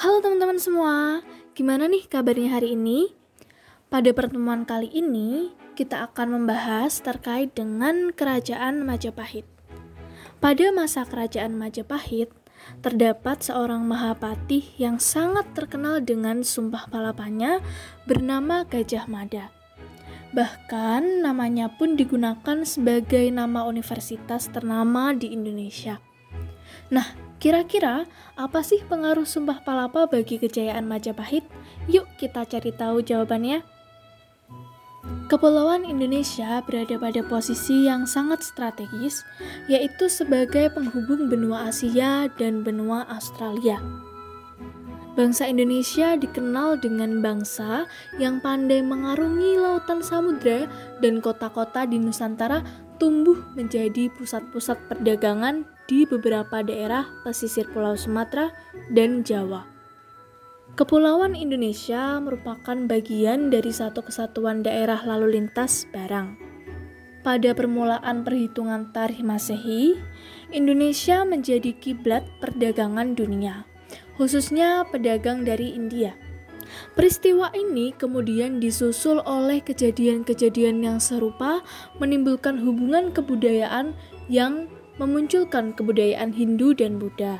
Halo teman-teman semua, gimana nih kabarnya hari ini? Pada pertemuan kali ini, kita akan membahas terkait dengan Kerajaan Majapahit. Pada masa Kerajaan Majapahit, terdapat seorang Mahapatih yang sangat terkenal dengan sumpah palapanya bernama Gajah Mada. Bahkan namanya pun digunakan sebagai nama universitas ternama di Indonesia. Nah, Kira-kira apa sih pengaruh Sumpah Palapa bagi kejayaan Majapahit? Yuk kita cari tahu jawabannya. Kepulauan Indonesia berada pada posisi yang sangat strategis, yaitu sebagai penghubung benua Asia dan benua Australia. Bangsa Indonesia dikenal dengan bangsa yang pandai mengarungi lautan samudra dan kota-kota di Nusantara tumbuh menjadi pusat-pusat perdagangan di beberapa daerah pesisir Pulau Sumatera dan Jawa. Kepulauan Indonesia merupakan bagian dari satu kesatuan daerah lalu lintas barang. Pada permulaan perhitungan tarikh Masehi, Indonesia menjadi kiblat perdagangan dunia, khususnya pedagang dari India. Peristiwa ini kemudian disusul oleh kejadian-kejadian yang serupa menimbulkan hubungan kebudayaan yang memunculkan kebudayaan Hindu dan Buddha.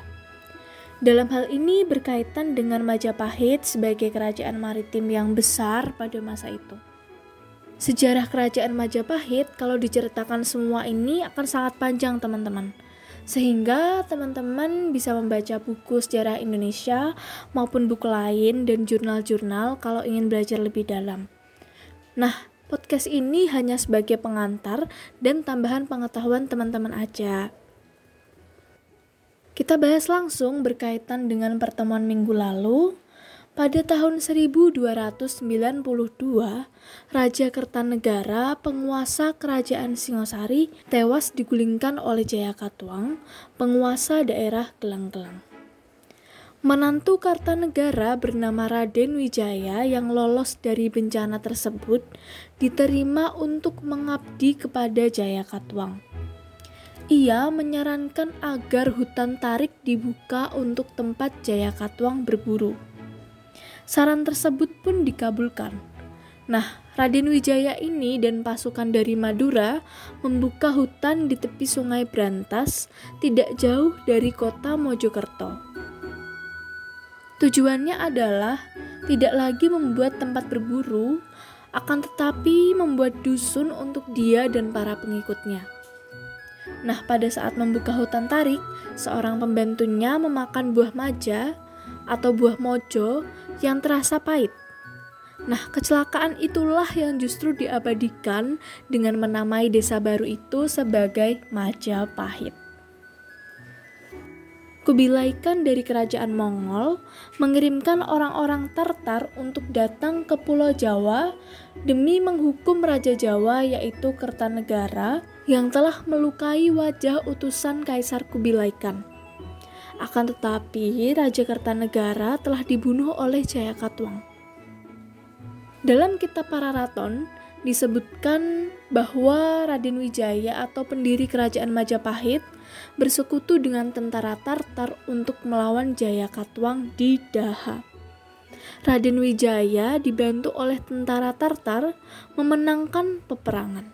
Dalam hal ini berkaitan dengan Majapahit sebagai kerajaan maritim yang besar pada masa itu. Sejarah kerajaan Majapahit kalau diceritakan semua ini akan sangat panjang teman-teman sehingga teman-teman bisa membaca buku sejarah Indonesia maupun buku lain dan jurnal-jurnal kalau ingin belajar lebih dalam. Nah, podcast ini hanya sebagai pengantar dan tambahan pengetahuan teman-teman aja. Kita bahas langsung berkaitan dengan pertemuan minggu lalu pada tahun 1292, Raja Kertanegara, penguasa kerajaan Singosari, tewas digulingkan oleh Jayakatwang, penguasa daerah Gelang-Gelang. Menantu Kartanegara bernama Raden Wijaya yang lolos dari bencana tersebut diterima untuk mengabdi kepada Jayakatwang. Ia menyarankan agar hutan tarik dibuka untuk tempat Jayakatwang berburu. Saran tersebut pun dikabulkan. Nah, Raden Wijaya ini dan pasukan dari Madura membuka hutan di tepi Sungai Brantas, tidak jauh dari kota Mojokerto. Tujuannya adalah tidak lagi membuat tempat berburu, akan tetapi membuat dusun untuk dia dan para pengikutnya. Nah, pada saat membuka hutan tarik, seorang pembantunya memakan buah maja atau buah mojo yang terasa pahit. Nah, kecelakaan itulah yang justru diabadikan dengan menamai desa baru itu sebagai Majapahit. Kubilai Khan dari kerajaan Mongol mengirimkan orang-orang Tartar untuk datang ke Pulau Jawa demi menghukum Raja Jawa yaitu Kertanegara yang telah melukai wajah utusan Kaisar Kubilai Khan. Akan tetapi, Raja Kertanegara telah dibunuh oleh Jayakatwang. Dalam kitab Pararaton disebutkan bahwa Raden Wijaya atau pendiri kerajaan Majapahit bersekutu dengan tentara Tartar untuk melawan Jayakatwang di Daha. Raden Wijaya dibantu oleh tentara Tartar memenangkan peperangan.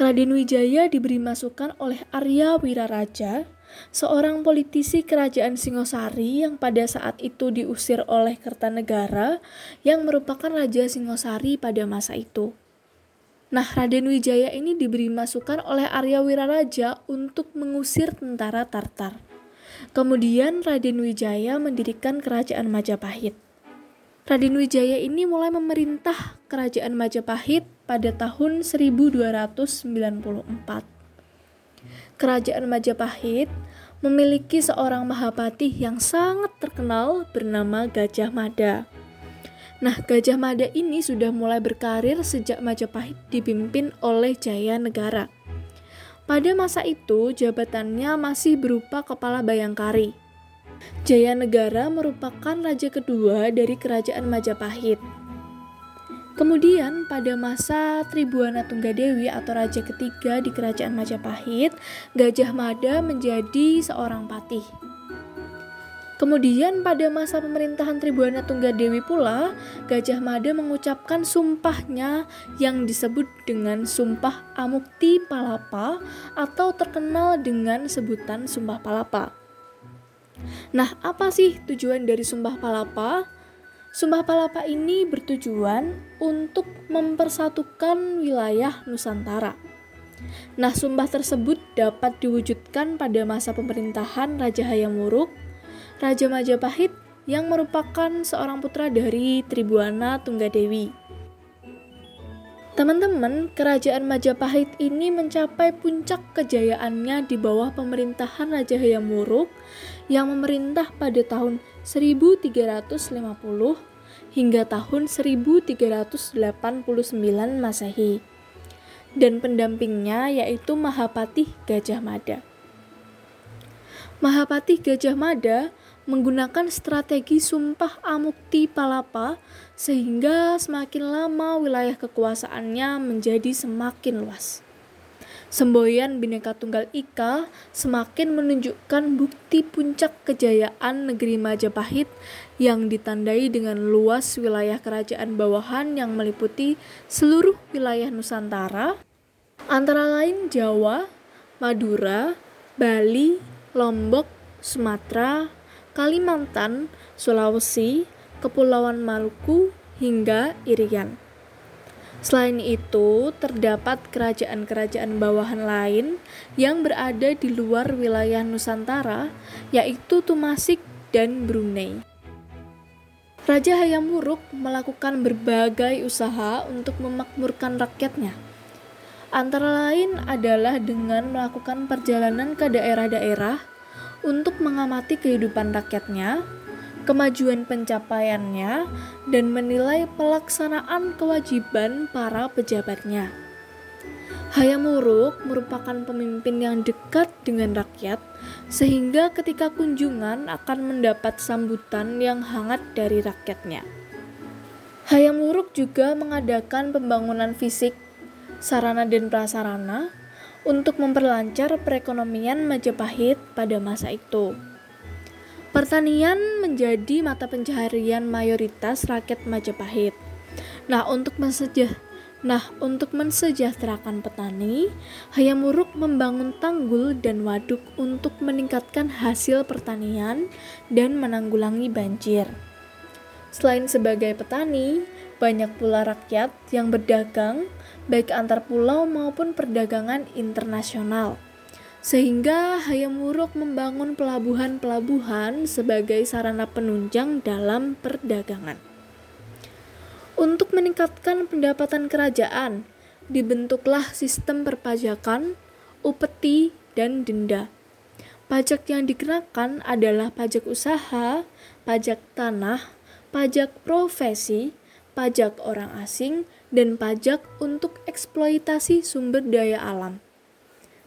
Raden Wijaya diberi masukan oleh Arya Wiraraja seorang politisi kerajaan Singosari yang pada saat itu diusir oleh Kertanegara yang merupakan Raja Singosari pada masa itu. Nah, Raden Wijaya ini diberi masukan oleh Arya Wiraraja untuk mengusir tentara Tartar. Kemudian Raden Wijaya mendirikan kerajaan Majapahit. Raden Wijaya ini mulai memerintah kerajaan Majapahit pada tahun 1294 kerajaan Majapahit memiliki seorang Mahapatih yang sangat terkenal bernama Gajah Mada. Nah, Gajah Mada ini sudah mulai berkarir sejak Majapahit dipimpin oleh Jaya Negara. Pada masa itu, jabatannya masih berupa kepala bayangkari. Jaya Negara merupakan raja kedua dari kerajaan Majapahit. Kemudian pada masa Tribuana Tunggadewi atau raja ketiga di kerajaan Majapahit, Gajah Mada menjadi seorang patih. Kemudian pada masa pemerintahan Tribuana Tunggadewi pula, Gajah Mada mengucapkan sumpahnya yang disebut dengan Sumpah Amukti Palapa atau terkenal dengan sebutan Sumpah Palapa. Nah, apa sih tujuan dari Sumpah Palapa? Sumpah Palapa ini bertujuan untuk mempersatukan wilayah Nusantara. Nah, sumpah tersebut dapat diwujudkan pada masa pemerintahan Raja Hayam Wuruk, Raja Majapahit yang merupakan seorang putra dari Tribuana Tunggadewi. Teman-teman, kerajaan Majapahit ini mencapai puncak kejayaannya di bawah pemerintahan Raja Hayam Wuruk yang memerintah pada tahun 1350 hingga tahun 1389 Masehi. Dan pendampingnya yaitu Mahapatih Gajah Mada. Mahapatih Gajah Mada menggunakan strategi sumpah amukti palapa sehingga semakin lama wilayah kekuasaannya menjadi semakin luas. Semboyan Bhinneka Tunggal Ika semakin menunjukkan bukti puncak kejayaan negeri Majapahit yang ditandai dengan luas wilayah kerajaan bawahan yang meliputi seluruh wilayah Nusantara, antara lain Jawa, Madura, Bali, Lombok, Sumatera, Kalimantan, Sulawesi, Kepulauan Maluku, hingga Irian. Selain itu, terdapat kerajaan-kerajaan bawahan lain yang berada di luar wilayah Nusantara, yaitu Tumasik dan Brunei. Raja Hayam Wuruk melakukan berbagai usaha untuk memakmurkan rakyatnya. Antara lain adalah dengan melakukan perjalanan ke daerah-daerah untuk mengamati kehidupan rakyatnya, kemajuan pencapaiannya, dan menilai pelaksanaan kewajiban para pejabatnya. Hayam Wuruk merupakan pemimpin yang dekat dengan rakyat, sehingga ketika kunjungan akan mendapat sambutan yang hangat dari rakyatnya. Hayam Wuruk juga mengadakan pembangunan fisik, sarana dan prasarana untuk memperlancar perekonomian Majapahit pada masa itu. Pertanian menjadi mata pencaharian mayoritas rakyat Majapahit. Nah, untuk mensejah Nah, untuk mensejahterakan petani, Hayam Wuruk membangun tanggul dan waduk untuk meningkatkan hasil pertanian dan menanggulangi banjir. Selain sebagai petani, banyak pula rakyat yang berdagang, baik antar pulau maupun perdagangan internasional sehingga Hayam Wuruk membangun pelabuhan-pelabuhan sebagai sarana penunjang dalam perdagangan. Untuk meningkatkan pendapatan kerajaan, dibentuklah sistem perpajakan, upeti, dan denda. Pajak yang dikenakan adalah pajak usaha, pajak tanah, pajak profesi, pajak orang asing, dan pajak untuk eksploitasi sumber daya alam.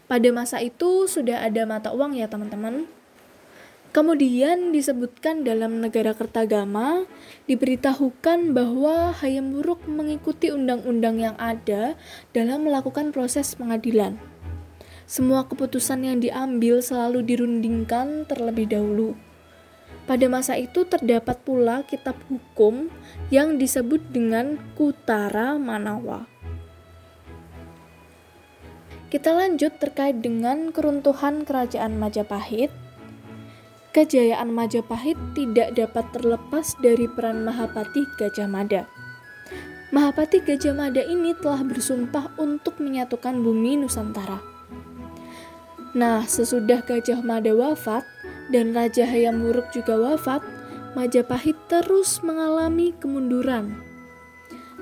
Pada masa itu sudah ada mata uang ya teman-teman. Kemudian disebutkan dalam negara Kertagama, diberitahukan bahwa Hayam Wuruk mengikuti undang-undang yang ada dalam melakukan proses pengadilan. Semua keputusan yang diambil selalu dirundingkan terlebih dahulu. Pada masa itu terdapat pula kitab hukum yang disebut dengan Kutara Manawa. Kita lanjut terkait dengan keruntuhan kerajaan Majapahit. Kejayaan Majapahit tidak dapat terlepas dari peran Mahapati Gajah Mada. Mahapati Gajah Mada ini telah bersumpah untuk menyatukan bumi Nusantara. Nah, sesudah Gajah Mada wafat dan Raja Hayam Wuruk juga wafat, Majapahit terus mengalami kemunduran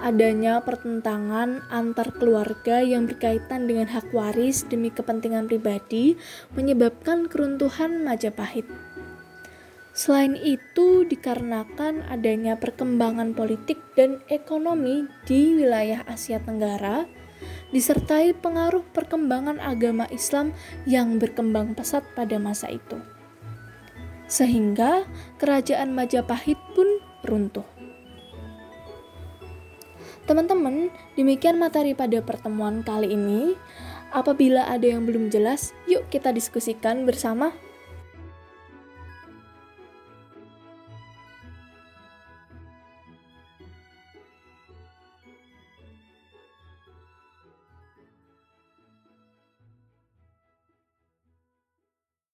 adanya pertentangan antar keluarga yang berkaitan dengan hak waris demi kepentingan pribadi menyebabkan keruntuhan Majapahit. Selain itu, dikarenakan adanya perkembangan politik dan ekonomi di wilayah Asia Tenggara, disertai pengaruh perkembangan agama Islam yang berkembang pesat pada masa itu, sehingga kerajaan Majapahit pun runtuh. Teman-teman, demikian materi pada pertemuan kali ini. Apabila ada yang belum jelas, yuk kita diskusikan bersama.